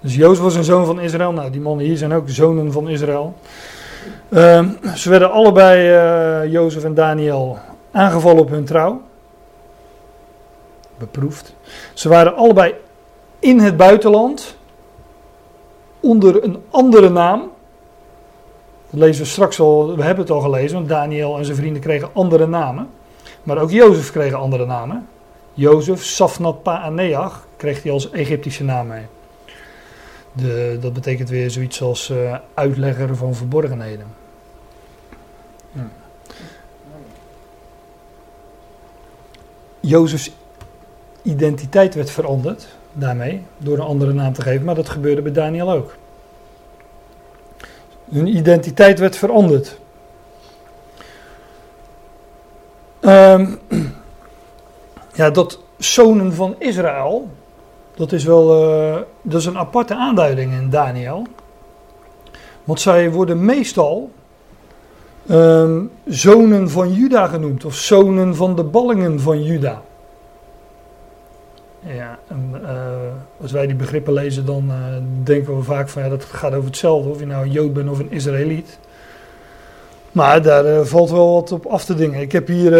Dus Jozef was een zoon van Israël. Nou, die mannen hier zijn ook zonen van Israël. Uh, ze werden allebei, uh, Jozef en Daniel, aangevallen op hun trouw. Beproefd. Ze waren allebei in het buitenland. Onder een andere naam. Dat lezen we straks al, we hebben het al gelezen, want Daniel en zijn vrienden kregen andere namen. Maar ook Jozef kreeg andere namen. Jozef, Safnat Paaneach, kreeg hij als Egyptische naam mee. De, dat betekent weer zoiets als uh, uitlegger van verborgenheden. Ja. Jozefs identiteit werd veranderd daarmee, door een andere naam te geven, maar dat gebeurde bij Daniel ook. Hun identiteit werd veranderd. Um, [CLEARS THROAT] Ja, dat zonen van Israël, dat is wel uh, dat is een aparte aanduiding in Daniel. Want zij worden meestal um, zonen van Juda genoemd, of zonen van de ballingen van Juda. Ja, en, uh, als wij die begrippen lezen, dan uh, denken we vaak van ja, dat gaat over hetzelfde, of je nou een Jood bent of een Israëliet. Maar daar valt wel wat op af te dingen. Ik heb hier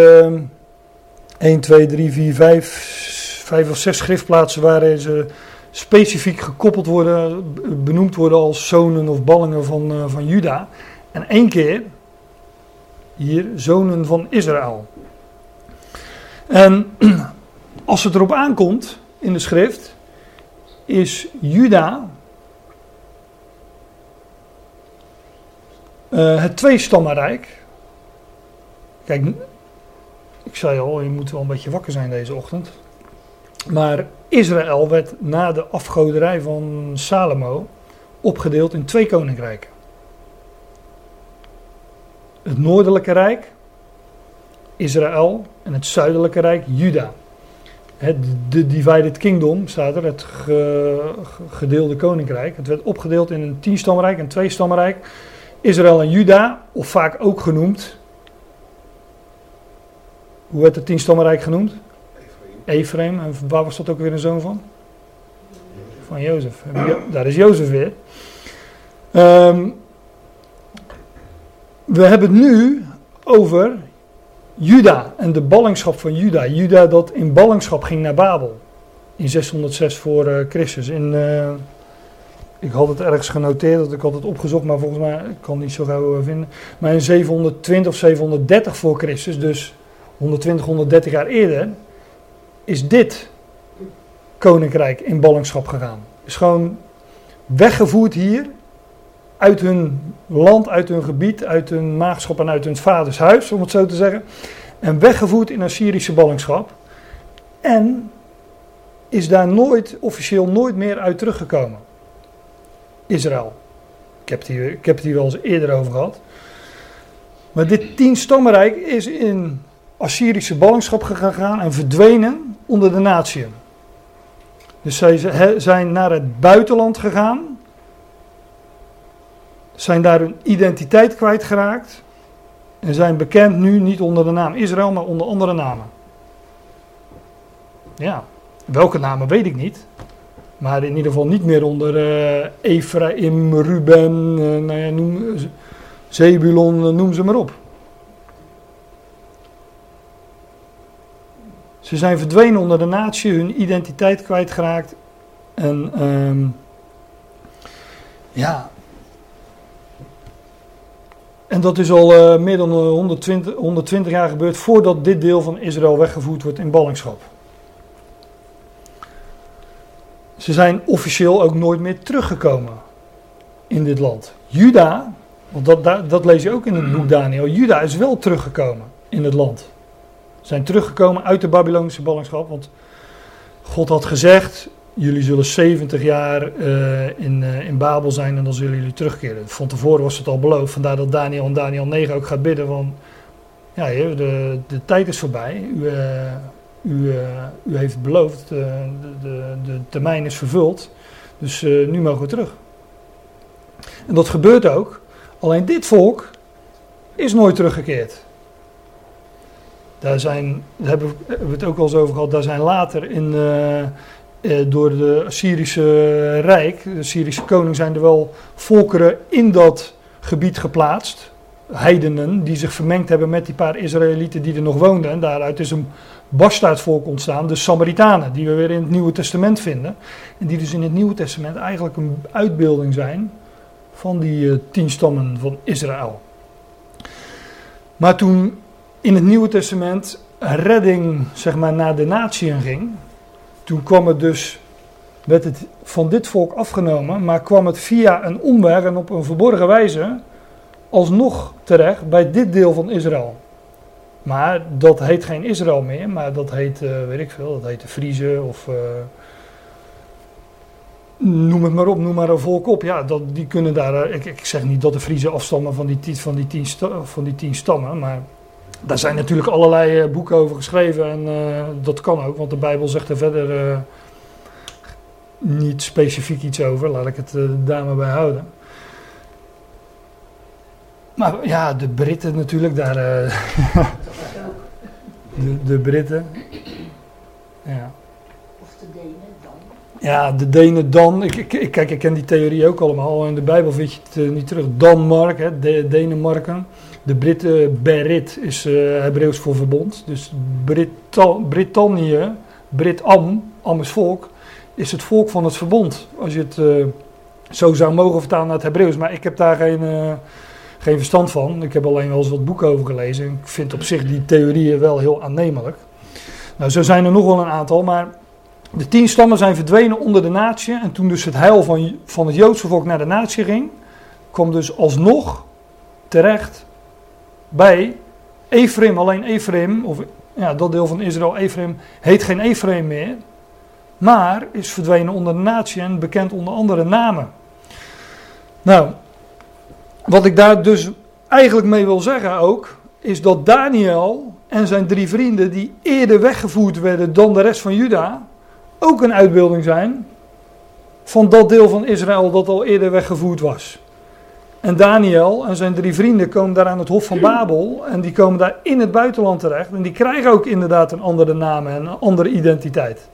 1, 2, 3, 4, 5, 5 of 6 schriftplaatsen waarin ze specifiek gekoppeld worden, benoemd worden als zonen of ballingen van, uh, van Juda. En één keer hier zonen van Israël. En [CLEARS THROAT] als het erop aankomt in de schrift, is Juda uh, het tweestammenrijk. Kijk, ik zei al, je moet wel een beetje wakker zijn deze ochtend. Maar Israël werd na de afgoderij van Salomo opgedeeld in twee koninkrijken. Het noordelijke rijk, Israël, en het zuidelijke rijk, Juda. Het, de divided kingdom staat er, het gedeelde koninkrijk. Het werd opgedeeld in een tienstammenrijk, een tweestammenrijk. Israël en Juda, of vaak ook genoemd. Hoe werd het tienstammenrijk genoemd? Ephraim. En waar was dat ook weer een zoon van? Van Jozef. Daar is Jozef weer. Um, we hebben het nu over Juda en de ballingschap van Juda. Juda dat in ballingschap ging naar Babel. In 606 voor uh, Christus. In, uh, ik had het ergens genoteerd, dat ik had het opgezocht, maar volgens mij ik kan het niet zo gauw uh, vinden. Maar in 720 of 730 voor Christus, dus 120, 130 jaar eerder, is dit koninkrijk in ballingschap gegaan. Is gewoon weggevoerd hier uit hun land, uit hun gebied, uit hun maagschap en uit hun vaders huis, om het zo te zeggen. En weggevoerd in Assyrische ballingschap. En is daar nooit, officieel nooit meer uit teruggekomen. Israël. Ik heb, het hier, ik heb het hier wel eens eerder over gehad. Maar dit tienstammenrijk is in Assyrische ballingschap gegaan en verdwenen onder de natieën. Dus zij zijn naar het buitenland gegaan, zijn daar hun identiteit kwijtgeraakt en zijn bekend nu niet onder de naam Israël, maar onder andere namen. Ja, welke namen weet ik niet. Maar in ieder geval niet meer onder uh, Ephraim, Ruben, uh, nou ja, noem, Zebulon, noem ze maar op. Ze zijn verdwenen onder de natie, hun identiteit kwijtgeraakt. En um, ja. En dat is al uh, meer dan 120, 120 jaar gebeurd voordat dit deel van Israël weggevoerd wordt in ballingschap. Ze zijn officieel ook nooit meer teruggekomen in dit land. Juda, want dat, dat, dat lees je ook in het boek Daniel, Juda is wel teruggekomen in het land zijn teruggekomen uit de Babylonische ballingschap. Want God had gezegd: Jullie zullen 70 jaar uh, in, uh, in Babel zijn en dan zullen jullie terugkeren. Van tevoren was het al beloofd. Vandaar dat Daniel en Daniel 9 ook gaat bidden: van ja, de, de tijd is voorbij. U, uh, u, u heeft beloofd, de, de, de termijn is vervuld. Dus nu mogen we terug. En dat gebeurt ook. Alleen dit volk is nooit teruggekeerd. Daar zijn, daar hebben we het ook wel eens over gehad, daar zijn later in, uh, door de Syrische Rijk, de Syrische koning, zijn er wel volkeren in dat gebied geplaatst. Heidenen die zich vermengd hebben met die paar Israëlieten die er nog woonden. En daaruit is een bastaardvolk ontstaan, de Samaritanen, die we weer in het Nieuwe Testament vinden. En die dus in het Nieuwe Testament eigenlijk een uitbeelding zijn van die uh, tien stammen van Israël. Maar toen in het Nieuwe Testament redding zeg maar, naar de natieën ging, toen kwam het dus, werd het van dit volk afgenomen, maar kwam het via een omweg en op een verborgen wijze alsnog terecht bij dit deel van Israël. Maar dat heet geen Israël meer, maar dat heet, uh, weet ik veel, dat heet de Friese of uh, noem het maar op, noem maar een volk op. Ja, dat, die kunnen daar, uh, ik, ik, zeg niet dat de Friese afstammen van die, van die, tien, van die tien stammen, maar Daar zijn natuurlijk allerlei eh, boeken over geschreven en eh, dat kan ook, want de Bijbel zegt er verder eh, niet specifiek iets over. Laat ik het daar maar bij houden. Maar ja, de Britten natuurlijk, daar. [LAUGHS] de, de Britten. Ja. Of de Denen dan. Ja, de Denen dan. Ik, ik, kijk, ik ken die theorie ook allemaal. In de Bijbel vind je het niet terug. Danmark, hè, de, Denemarken. De Britten, Berit is eh Hebreeuws voor verbond. Dus Brita- Brittannië, Brit-Am, Am is volk, is het volk van het verbond. Als je het eh, zo zou mogen vertalen naar het Hebreeuws. Maar ik heb daar geen, eh, geen verstand van. Ik heb alleen wel eens wat boeken over gelezen. Ik vind op zich die theorieën wel heel aannemelijk. Nou, zo zijn er nog wel een aantal, maar de tien stammen zijn verdwenen onder de natie. En toen dus het heil van, van het Joodse volk naar de natie ging, kwam dus alsnog terecht bij Ephraim. Alleen Ephraim, of ja, dat deel van Israël, Ephraim, heet geen Ephraim meer. Maar is verdwenen onder de natie en bekend onder andere namen. Nou, wat ik daar dus eigenlijk mee wil zeggen ook, is dat Daniel en zijn drie vrienden, die eerder weggevoerd werden dan de rest van Juda, ook een uitbeelding zijn van dat deel van Israël dat al eerder weggevoerd was. En Daniel en zijn drie vrienden komen daar aan het Hof van Babel en die komen daar in het buitenland terecht en die krijgen ook inderdaad een andere naam en een andere identiteit.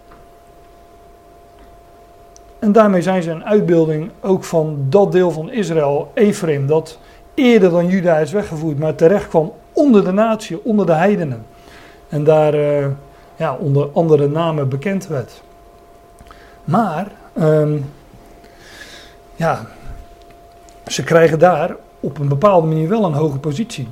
En daarmee zijn ze een uitbeelding ook van dat deel van Israël, Ephraim, dat eerder dan Juda is weggevoerd, maar terecht kwam onder de natie, onder de heidenen. En daar eh, ja, onder andere namen bekend werd. Maar, ehm, ja, ze krijgen daar op een bepaalde manier wel een hoge positie.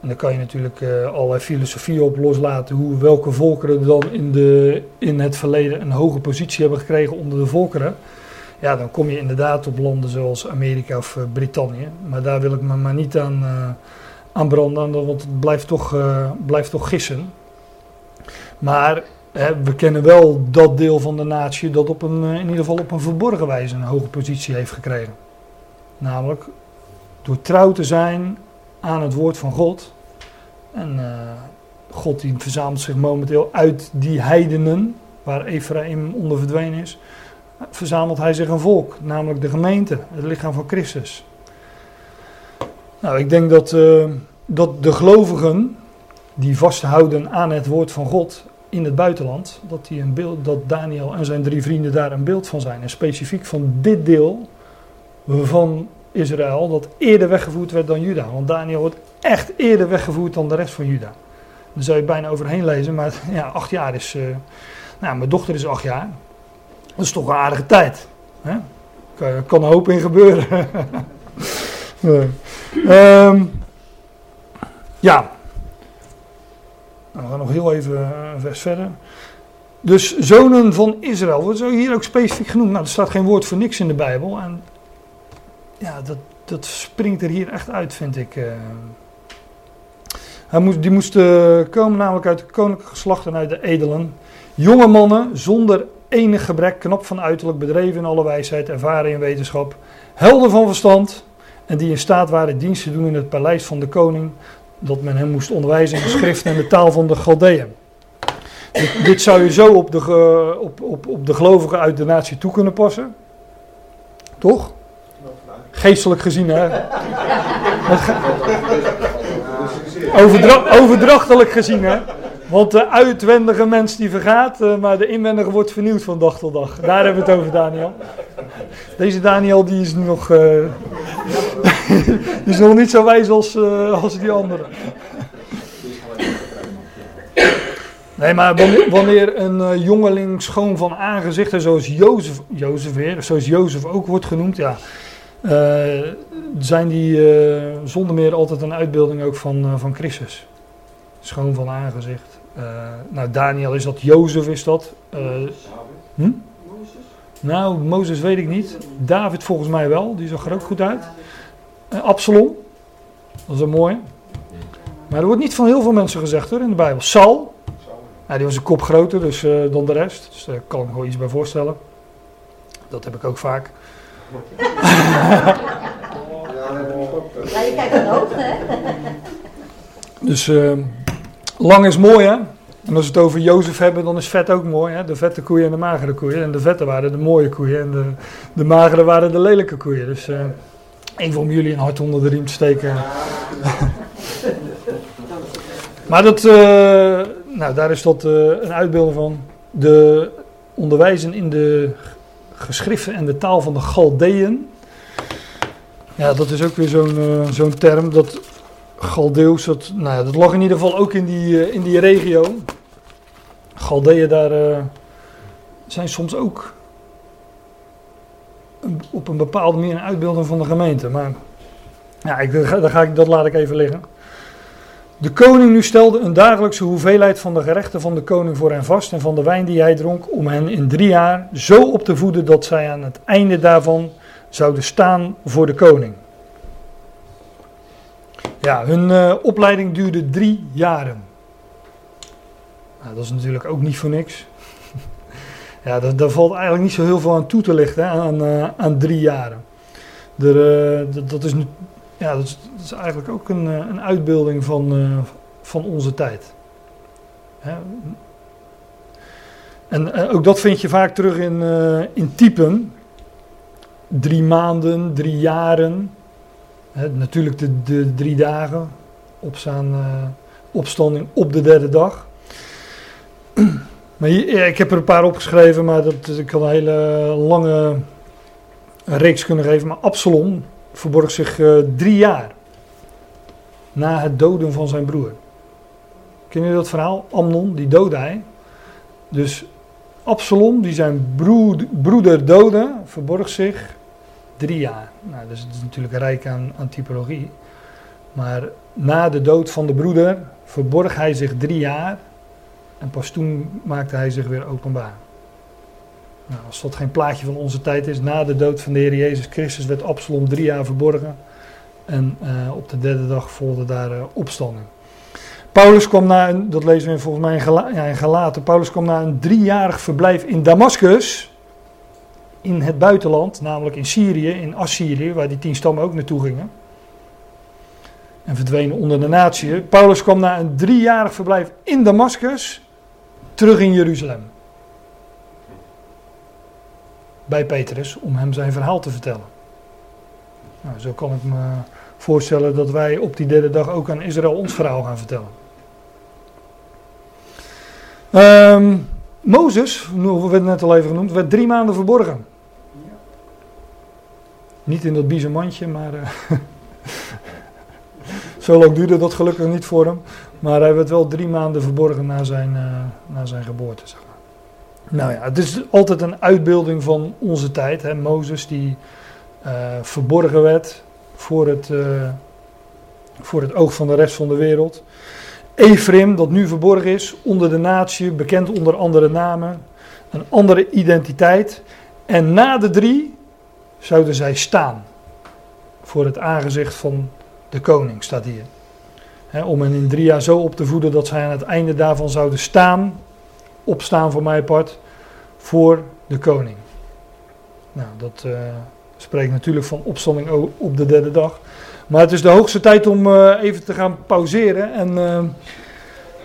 En daar kan je natuurlijk eh, allerlei filosofieën op loslaten hoe welke volkeren dan in, de, in het verleden een hoge positie hebben gekregen onder de volkeren. Ja, dan kom je inderdaad op landen zoals Amerika of eh, Brittannië. Maar daar wil ik me maar niet aan, aan branden, want het blijft toch, blijft toch gissen. Maar we kennen wel dat deel van de natie dat op een, eh, in ieder geval op een verborgen wijze een hoge positie heeft gekregen. Namelijk door trouw te zijn aan het woord van God. En eh, God die verzamelt zich momenteel uit die heidenen, waar Ephraim onder verdwenen is, verzamelt hij zich een volk, namelijk de gemeente, het lichaam van Christus. Nou, ik denk dat, eh, dat de gelovigen die vasthouden aan het woord van God in het buitenland, dat, die een beeld, dat Daniel en zijn drie vrienden daar een beeld van zijn. En specifiek van dit deel van Israël, dat eerder weggevoerd werd dan Juda. Want Daniel wordt echt eerder weggevoerd dan de rest van Juda. Daar zou je bijna overheen lezen, maar [LAUGHS] ja, acht jaar is. eh, nou, mijn dochter is acht jaar. Dat is toch een aardige tijd. Hè? Kan, een hoop in gebeuren. Nee. [LAUGHS] Ehm, ja. Nou, we gaan nog heel even eh, een vers verder. Dus zonen van Israël, wordt hier ook specifiek genoemd. Nou, er staat geen woord voor niks in de Bijbel. En ja, dat, dat springt er hier echt uit, vind ik. eh. Hij moest, die moesten komen namelijk uit de koninklijke geslacht en uit de edelen. Jonge mannen zonder enig gebrek, knap van uiterlijk, bedreven in alle wijsheid, ervaren in wetenschap, helder van verstand en die in staat waren dienst te doen in het paleis van de koning, dat men hem moest onderwijzen in de schrift en de taal van de Galdeën. Dit, dit zou je zo op de, op, op, op de gelovigen uit de natie toe kunnen passen. Toch? Geestelijk gezien, hè? Overdrachtelijk gezien, hè? Want de uitwendige mens die vergaat, eh, maar de inwendige wordt vernieuwd van dag tot dag. Daar hebben we het over, Daniel. Deze Daniel die is nog, eh, [LAUGHS] die is nog niet zo wijs als, eh, als die anderen. Nee, maar wanneer, een jongeling schoon van aangezicht, zoals Jozef, Jozef weer, zoals Jozef ook wordt genoemd, ja, zijn die zonder meer altijd een uitbeelding ook van, van Christus. Schoon van aangezicht. Eh, nou, Daniel is dat, Jozef is dat. Eh, hm? Nou, Mozes weet ik niet. David volgens mij wel, die zag er ook goed uit. Eh, Absalom, dat is een mooie. Maar er wordt niet van heel veel mensen gezegd hoor in de Bijbel. Saul, ja, die was een kop groter dus, eh, dan de rest. Dus daar kan ik me gewoon iets bij voorstellen. Dat heb ik ook vaak. Ja, je kijkt hoogte, hè? Dus eh, lang is mooi, hè? En als we het over Jozef hebben, dan is vet ook mooi. Hè? De vette koeien en de magere koeien. En de vette waren de mooie koeien en de, de magere waren de lelijke koeien. Dus uh, even om jullie een hart onder de riem te steken. [LAUGHS] maar dat, uh, nou, daar is dat uh, een uitbeelding van. De onderwijzen in de geschriften en de taal van de Galdeën. Ja, dat is ook weer zo'n zo'n term. Dat Galdeus, dat, nou ja, dat lag in ieder geval ook in die, in die regio. Galdeën daar uh, zijn soms ook op een bepaalde manier een uitbeelding van de gemeente. Maar ja, ik, daar ga ik, dat laat ik even liggen. De koning nu stelde een dagelijkse hoeveelheid van de gerechten van de koning voor hen vast en van de wijn die hij dronk, om hen in drie jaar zo op te voeden dat zij aan het einde daarvan zouden staan voor de koning. Ja, hun uh, opleiding duurde drie jaren. Nou, dat is natuurlijk ook niet voor niks. [LAUGHS] ja, daar, valt eigenlijk niet zo heel veel aan toe te lichten hè, aan, uh, aan drie jaren. Uh, dat, is, ja, dat, is, dat is eigenlijk ook een, een uitbeelding van, van onze tijd. Hè? En ook dat vind je vaak terug in, in typen. Drie maanden, drie jaren. Natuurlijk de, de drie dagen. Opstaan, opstanding op de derde dag. Maar hier, ik heb er een paar opgeschreven, maar dat, ik kan een hele lange reeks kunnen geven. Maar Absalom verborg zich uh, drie jaar na het doden van zijn broer. Ken je dat verhaal? Amnon, die doodde hij. Dus Absalom, die zijn broeder doodde, verborg zich drie jaar. Nou, dus het is natuurlijk rijk aan, aan typologie. Maar na de dood van de broeder verborg hij zich drie jaar en pas toen maakte hij zich weer openbaar. Nou, als dat geen plaatje van onze tijd is, na de dood van de Heer Jezus Christus werd Absalom drie jaar verborgen. En uh, op de derde dag volgde daar uh, opstanding. Paulus kwam na, een, dat lezen we volgens mij in, ja, in Paulus kwam na een driejarig verblijf in Damascus, in het buitenland, namelijk in Syrië, in Assyrië, waar die tien stammen ook naartoe gingen. En verdwenen onder de natie. Paulus kwam na een driejarig verblijf in Damascus terug in Jeruzalem. Bij Petrus om hem zijn verhaal te vertellen. Nou, zo kan ik me voorstellen dat wij op die derde dag ook aan Israël ons verhaal gaan vertellen. Um, Mozes, we werd net al even genoemd, werd drie maanden verborgen. Niet in dat biezenmandje, maar uh, [LAUGHS] zo lang duurde dat gelukkig niet voor hem. Maar hij werd wel drie maanden verborgen na zijn, uh, na zijn geboorte. Zeg maar. Nou ja, het is altijd een uitbeelding van onze tijd. Hè? Mozes die uh, verborgen werd voor het, voor het oog van de rest van de wereld. Ephraim, dat nu verborgen is onder de natie, bekend onder andere namen. Een andere identiteit. En na de drie zouden zij staan voor het aangezicht van de koning, staat hier om hen in drie jaar zo op te voeden dat zij aan het einde daarvan zouden staan, opstaan voor mij part, voor de koning. Nou, dat uh, spreekt natuurlijk van opstanding op de derde dag. Maar het is de hoogste tijd om uh, even te gaan pauzeren. En uh,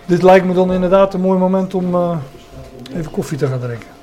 dit lijkt me dan inderdaad een mooi moment om even koffie te gaan drinken.